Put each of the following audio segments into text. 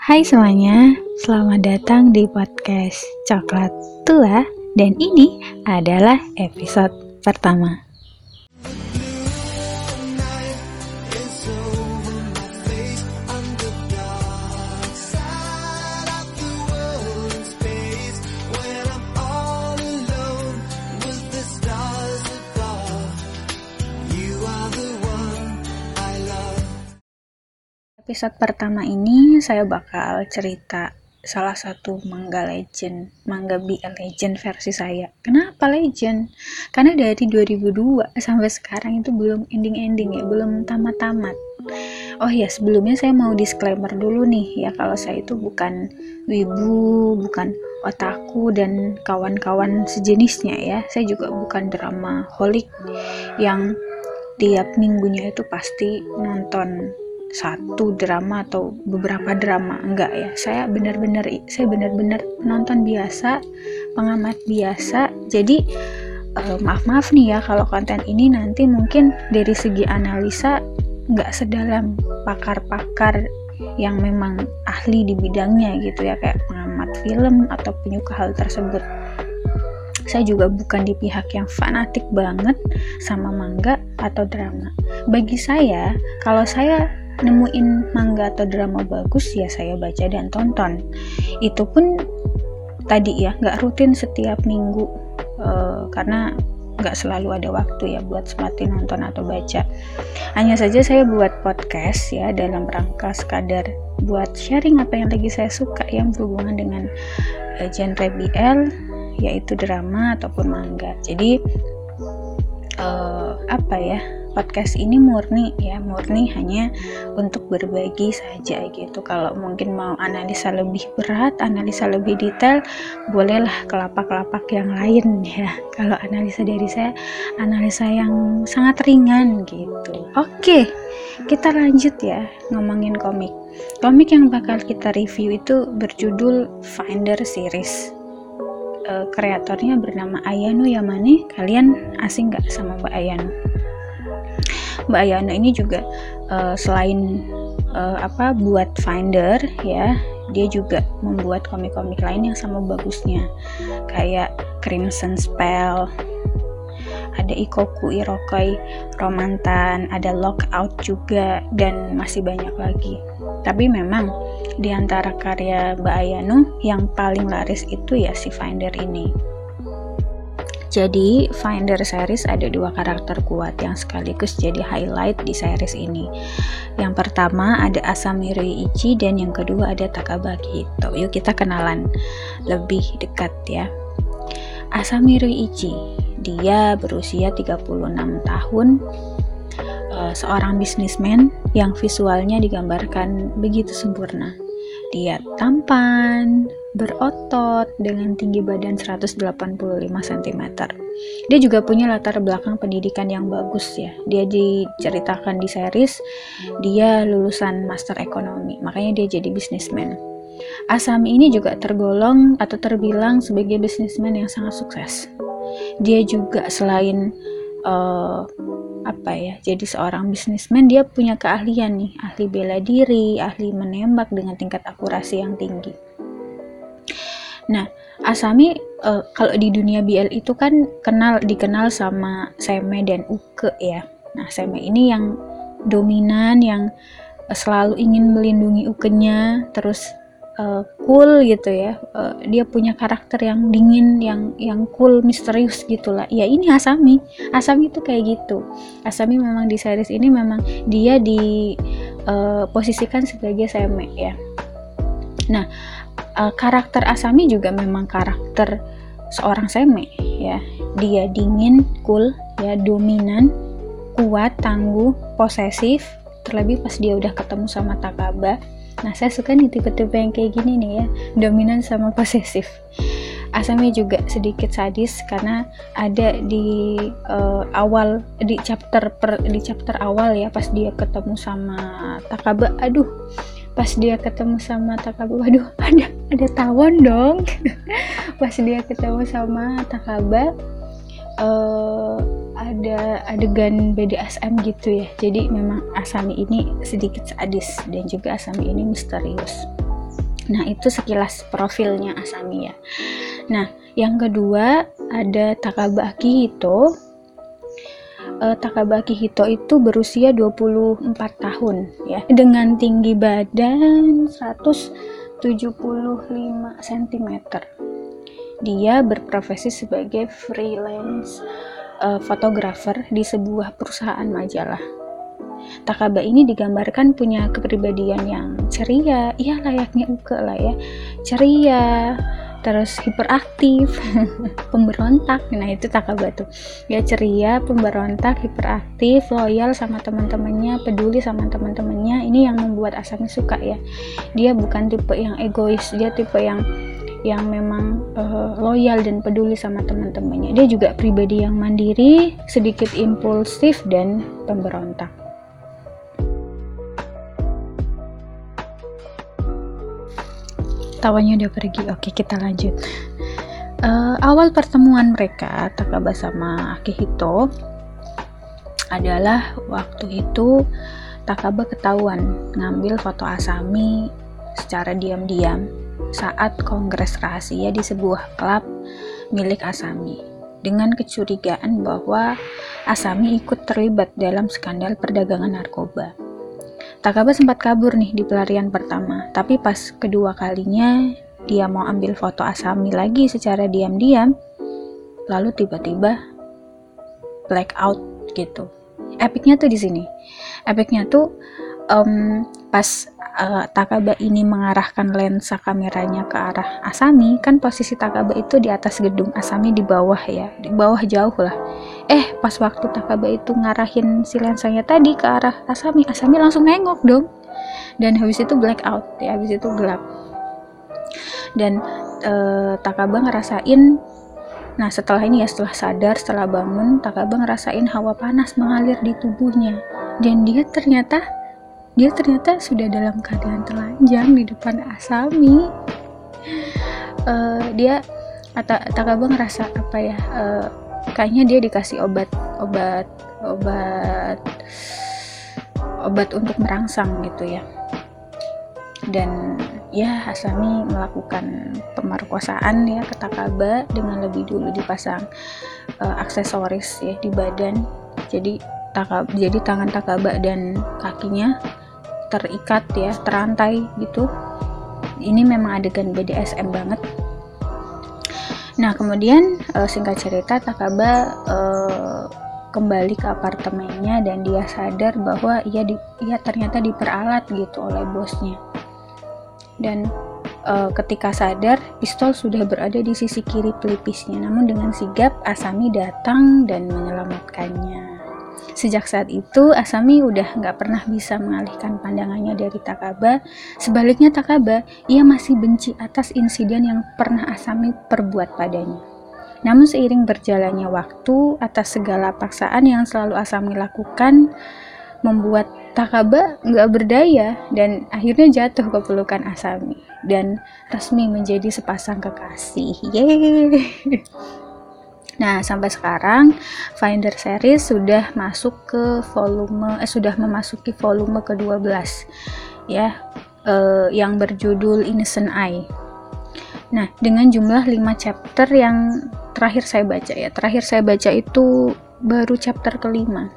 Hai semuanya, selamat datang di podcast Coklat Tua dan ini adalah episode pertama. Episode pertama ini saya bakal cerita salah satu manga legend, manga BL legend versi saya. Kenapa legend? Karena dari 2002 sampai sekarang itu belum ending-ending ya, belum tamat-tamat. Oh ya, sebelumnya saya mau disclaimer dulu nih ya kalau saya itu bukan wibu, bukan otaku dan kawan-kawan sejenisnya ya. Saya juga bukan drama holik yang tiap minggunya itu pasti nonton satu drama atau beberapa drama enggak ya. Saya benar-benar saya benar-benar nonton biasa pengamat biasa. Jadi uh, maaf maaf nih ya kalau konten ini nanti mungkin dari segi analisa nggak sedalam pakar-pakar yang memang ahli di bidangnya gitu ya kayak pengamat film atau penyuka hal tersebut. Saya juga bukan di pihak yang fanatik banget sama manga atau drama. Bagi saya, kalau saya nemuin manga atau drama bagus ya saya baca dan tonton. Itu pun tadi ya nggak rutin setiap minggu uh, karena nggak selalu ada waktu ya buat semati nonton atau baca. Hanya saja saya buat podcast ya dalam rangka sekadar buat sharing apa yang lagi saya suka yang berhubungan dengan uh, genre BL yaitu drama ataupun manga. Jadi uh, apa ya podcast ini murni ya murni hanya untuk berbagi saja gitu. Kalau mungkin mau analisa lebih berat analisa lebih detail bolehlah kelapak-kelapak yang lain ya. Kalau analisa dari saya analisa yang sangat ringan gitu. Oke kita lanjut ya ngomongin komik. Komik yang bakal kita review itu berjudul Finder Series. Uh, kreatornya bernama Ayano Yamane. Kalian asing nggak sama Mbak Ayano Mbak Ayano ini juga uh, selain uh, apa buat Finder ya dia juga membuat komik-komik lain yang sama bagusnya. Kayak Crimson Spell ada Ikoku Irokoi Romantan ada Lockout juga dan masih banyak lagi. Tapi memang di antara karya Mbak Ayano yang paling laris itu ya si Finder ini jadi, Finder series ada dua karakter kuat yang sekaligus jadi highlight di series ini. Yang pertama ada Asami Ryuichi dan yang kedua ada Takabaki Hito. Yuk kita kenalan lebih dekat ya. Asami Ryuichi, dia berusia 36 tahun, uh, seorang bisnismen yang visualnya digambarkan begitu sempurna. Dia tampan, berotot dengan tinggi badan 185 cm. Dia juga punya latar belakang pendidikan yang bagus ya. Dia diceritakan di series dia lulusan master ekonomi, makanya dia jadi bisnismen. Asami ini juga tergolong atau terbilang sebagai bisnismen yang sangat sukses. Dia juga selain uh, apa ya jadi seorang bisnismen dia punya keahlian nih ahli bela diri ahli menembak dengan tingkat akurasi yang tinggi Nah, Asami uh, kalau di dunia BL itu kan kenal dikenal sama Seme dan Uke ya. Nah, Seme ini yang dominan yang selalu ingin melindungi Ukenya, terus uh, cool gitu ya. Uh, dia punya karakter yang dingin, yang yang cool, misterius gitulah. Ya ini Asami. Asami itu kayak gitu. Asami memang di series ini memang dia diposisikan uh, sebagai Seme ya. Nah, uh, karakter Asami juga memang karakter seorang seme ya. Dia dingin cool ya dominan kuat tangguh posesif. Terlebih pas dia udah ketemu sama Takaba. Nah saya suka nih tipe-tipe yang kayak gini nih ya. Dominan sama posesif. Asami juga sedikit sadis karena ada di uh, awal di chapter per di chapter awal ya pas dia ketemu sama Takaba. Aduh pas dia ketemu sama Takaba waduh ada ada tawon dong pas dia ketemu sama Takaba uh, ada adegan BDSM gitu ya jadi memang Asami ini sedikit sadis dan juga Asami ini misterius Nah, itu sekilas profilnya Asami ya. Nah, yang kedua ada Takaba Akihito. Uh, Takaba Akihito itu berusia 24 tahun ya, dengan tinggi badan 175 cm. Dia berprofesi sebagai freelance uh, fotografer di sebuah perusahaan majalah. Takaba ini digambarkan punya kepribadian yang ceria, ya layaknya Uke lah ya, ceria, terus hiperaktif, pemberontak. Nah itu Takaba tuh, ya ceria, pemberontak, hiperaktif, loyal sama teman-temannya, peduli sama teman-temannya. Ini yang membuat Asami suka ya. Dia bukan tipe yang egois, dia tipe yang yang memang uh, loyal dan peduli sama teman-temannya. Dia juga pribadi yang mandiri, sedikit impulsif dan pemberontak. Tawanya udah pergi oke kita lanjut uh, awal pertemuan mereka Takaba sama Akihito adalah waktu itu Takaba ketahuan ngambil foto Asami secara diam-diam saat kongres rahasia di sebuah klub milik Asami dengan kecurigaan bahwa Asami ikut terlibat dalam skandal perdagangan narkoba. Takaba sempat kabur nih di pelarian pertama, tapi pas kedua kalinya dia mau ambil foto Asami lagi secara diam-diam, lalu tiba-tiba blackout gitu. Epicnya tuh di sini. Epicnya tuh um, pas uh, Takaba ini mengarahkan lensa kameranya ke arah Asami, kan posisi Takaba itu di atas gedung, Asami di bawah ya, di bawah jauh lah. Eh pas waktu Takaba itu ngarahin si lensanya tadi ke arah Asami Asami langsung nengok dong. Dan habis itu blackout ya habis itu gelap. Dan eh, Takaba ngerasain nah setelah ini ya setelah sadar setelah bangun Takaba ngerasain hawa panas mengalir di tubuhnya. Dan dia ternyata dia ternyata sudah dalam keadaan telanjang di depan Asami. Uh, dia Takaba ngerasa apa ya uh, kayaknya dia dikasih obat obat obat obat untuk merangsang gitu ya. Dan ya Asami melakukan pemerkosaan ya ke Takaba dengan lebih dulu dipasang uh, aksesoris ya di badan. Jadi Takaba, jadi tangan Takaba dan kakinya terikat ya terantai gitu ini memang adegan BDSM banget Nah, kemudian uh, singkat cerita Takaba uh, kembali ke apartemennya dan dia sadar bahwa ia di, ia ternyata diperalat gitu oleh bosnya. Dan uh, ketika sadar, pistol sudah berada di sisi kiri pelipisnya. Namun dengan sigap Asami datang dan menyelamatkannya. Sejak saat itu, Asami udah nggak pernah bisa mengalihkan pandangannya dari Takaba. Sebaliknya Takaba, ia masih benci atas insiden yang pernah Asami perbuat padanya. Namun seiring berjalannya waktu, atas segala paksaan yang selalu Asami lakukan, membuat Takaba nggak berdaya dan akhirnya jatuh ke pelukan Asami dan resmi menjadi sepasang kekasih. Yeay! Nah, sampai sekarang Finder series sudah masuk ke volume eh, sudah memasuki volume ke-12 ya eh, yang berjudul Innocent Eye. Nah, dengan jumlah 5 chapter yang terakhir saya baca ya. Terakhir saya baca itu baru chapter kelima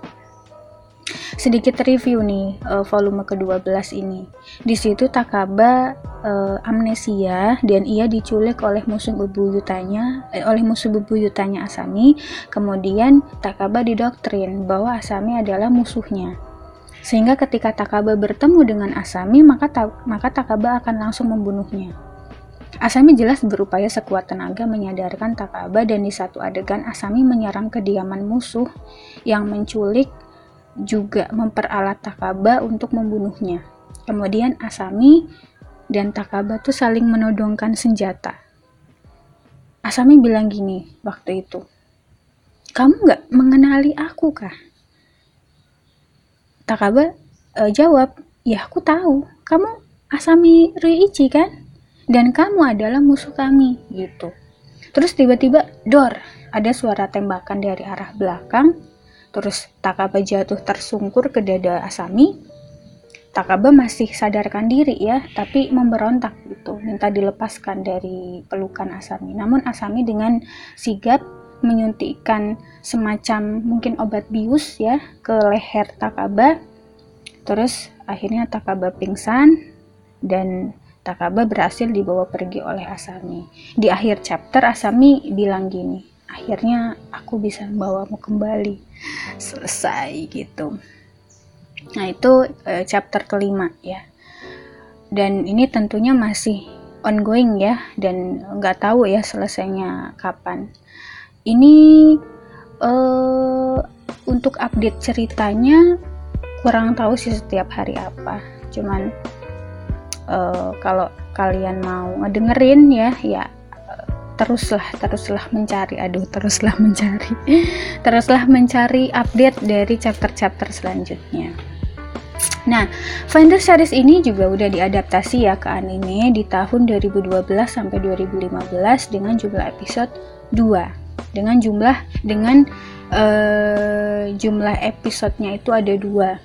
sedikit review nih uh, volume ke-12 ini. Di situ Takaba uh, amnesia dan ia diculik oleh musuh bebuyutannya eh, oleh musuh bebuyutannya Asami. Kemudian Takaba didoktrin bahwa Asami adalah musuhnya. Sehingga ketika Takaba bertemu dengan Asami, maka ta maka Takaba akan langsung membunuhnya. Asami jelas berupaya sekuat tenaga menyadarkan Takaba dan di satu adegan Asami menyerang kediaman musuh yang menculik juga memperalat Takaba untuk membunuhnya. Kemudian Asami dan Takaba tuh saling menodongkan senjata. Asami bilang gini waktu itu, kamu nggak mengenali aku kah? Takaba e, jawab, ya aku tahu, kamu Asami Ruichi kan? Dan kamu adalah musuh kami, gitu. Terus tiba-tiba, dor, ada suara tembakan dari arah belakang Terus Takaba jatuh tersungkur ke dada Asami. Takaba masih sadarkan diri ya, tapi memberontak gitu, minta dilepaskan dari pelukan Asami. Namun Asami dengan sigap menyuntikkan semacam mungkin obat bius ya ke leher Takaba. Terus akhirnya Takaba pingsan dan Takaba berhasil dibawa pergi oleh Asami. Di akhir chapter Asami bilang gini, akhirnya aku bisa membawamu kembali. Selesai gitu. Nah, itu uh, chapter kelima ya. Dan ini tentunya masih ongoing ya dan nggak tahu ya selesainya kapan. Ini uh, untuk update ceritanya kurang tahu sih setiap hari apa. Cuman uh, kalau kalian mau ngedengerin ya, ya teruslah teruslah mencari aduh teruslah mencari teruslah mencari update dari chapter-chapter selanjutnya Nah, Finder series ini juga udah diadaptasi ya ke anime di tahun 2012 sampai 2015 dengan jumlah episode 2. Dengan jumlah dengan uh, jumlah episodenya itu ada dua.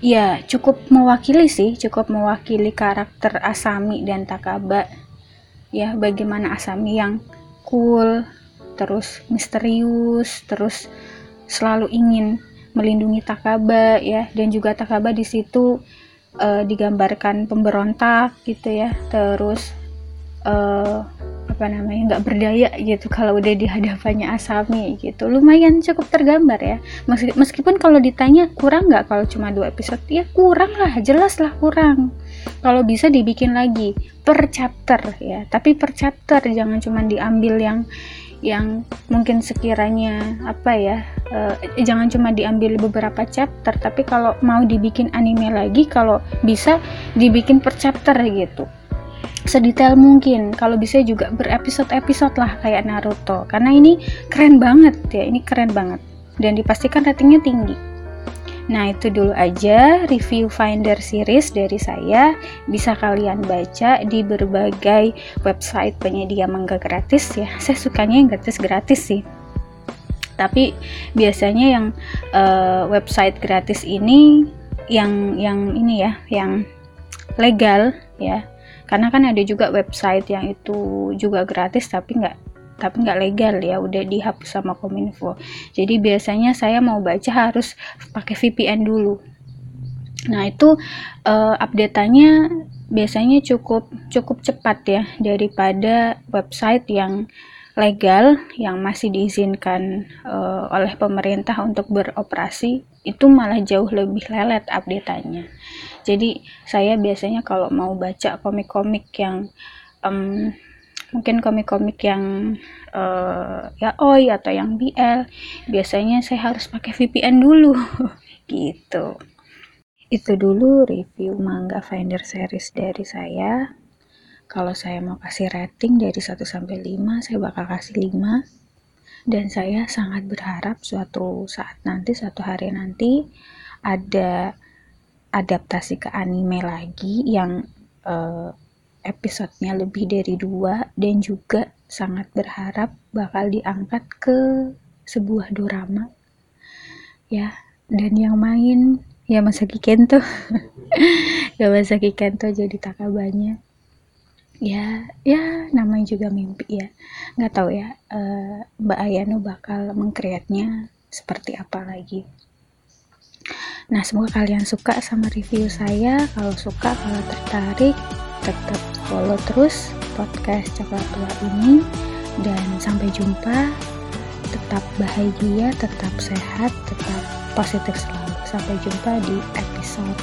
Ya, cukup mewakili sih, cukup mewakili karakter Asami dan Takaba. Ya, bagaimana Asami yang cool, terus misterius, terus selalu ingin melindungi Takaba ya. Dan juga Takaba di situ uh, digambarkan pemberontak gitu ya. Terus uh, apa namanya nggak berdaya gitu kalau udah di hadapannya Asami gitu. Lumayan cukup tergambar ya. Meskipun kalau ditanya kurang nggak kalau cuma dua episode? Ya kurang lah jelas lah kurang. Kalau bisa dibikin lagi per chapter ya. Tapi per chapter jangan cuma diambil yang yang mungkin sekiranya apa ya uh, jangan cuma diambil beberapa chapter tapi kalau mau dibikin anime lagi kalau bisa dibikin per chapter gitu sedetail mungkin kalau bisa juga berepisode-episode lah kayak Naruto karena ini keren banget ya ini keren banget dan dipastikan ratingnya tinggi Nah, itu dulu aja review Finder series dari saya. Bisa kalian baca di berbagai website penyedia manga gratis ya. Saya sukanya yang gratis-gratis sih. Tapi biasanya yang uh, website gratis ini yang yang ini ya, yang legal ya. Karena kan ada juga website yang itu juga gratis tapi nggak tapi nggak legal ya udah dihapus sama kominfo. Jadi biasanya saya mau baca harus pakai VPN dulu. Nah itu uh, updateannya biasanya cukup cukup cepat ya daripada website yang legal yang masih diizinkan uh, oleh pemerintah untuk beroperasi itu malah jauh lebih lelet updateannya. Jadi saya biasanya kalau mau baca komik-komik yang um, mungkin komik-komik yang uh, ya oi atau yang BL biasanya saya harus pakai VPN dulu. Gitu. Itu dulu review manga Finder series dari saya kalau saya mau kasih rating dari 1 sampai 5 saya bakal kasih 5 dan saya sangat berharap suatu saat nanti suatu hari nanti ada adaptasi ke anime lagi yang uh, episodenya lebih dari dua. Dan juga sangat berharap bakal diangkat ke sebuah dorama. Ya dan yang main ya Masaki Kento. Ya Masaki Kento jadi takabanya ya ya namanya juga mimpi ya. Nggak tahu ya uh, Mbak Ayano bakal mengkreatnya seperti apa lagi. Nah semoga kalian suka sama review saya. Kalau suka kalau tertarik tetap follow terus podcast coklat tua ini. Dan sampai jumpa. Tetap bahagia tetap sehat tetap positif selalu. Sampai jumpa di episode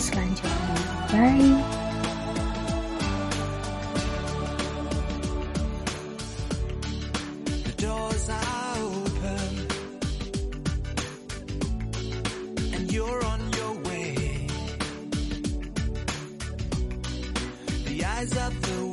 selanjutnya. Bye rise up the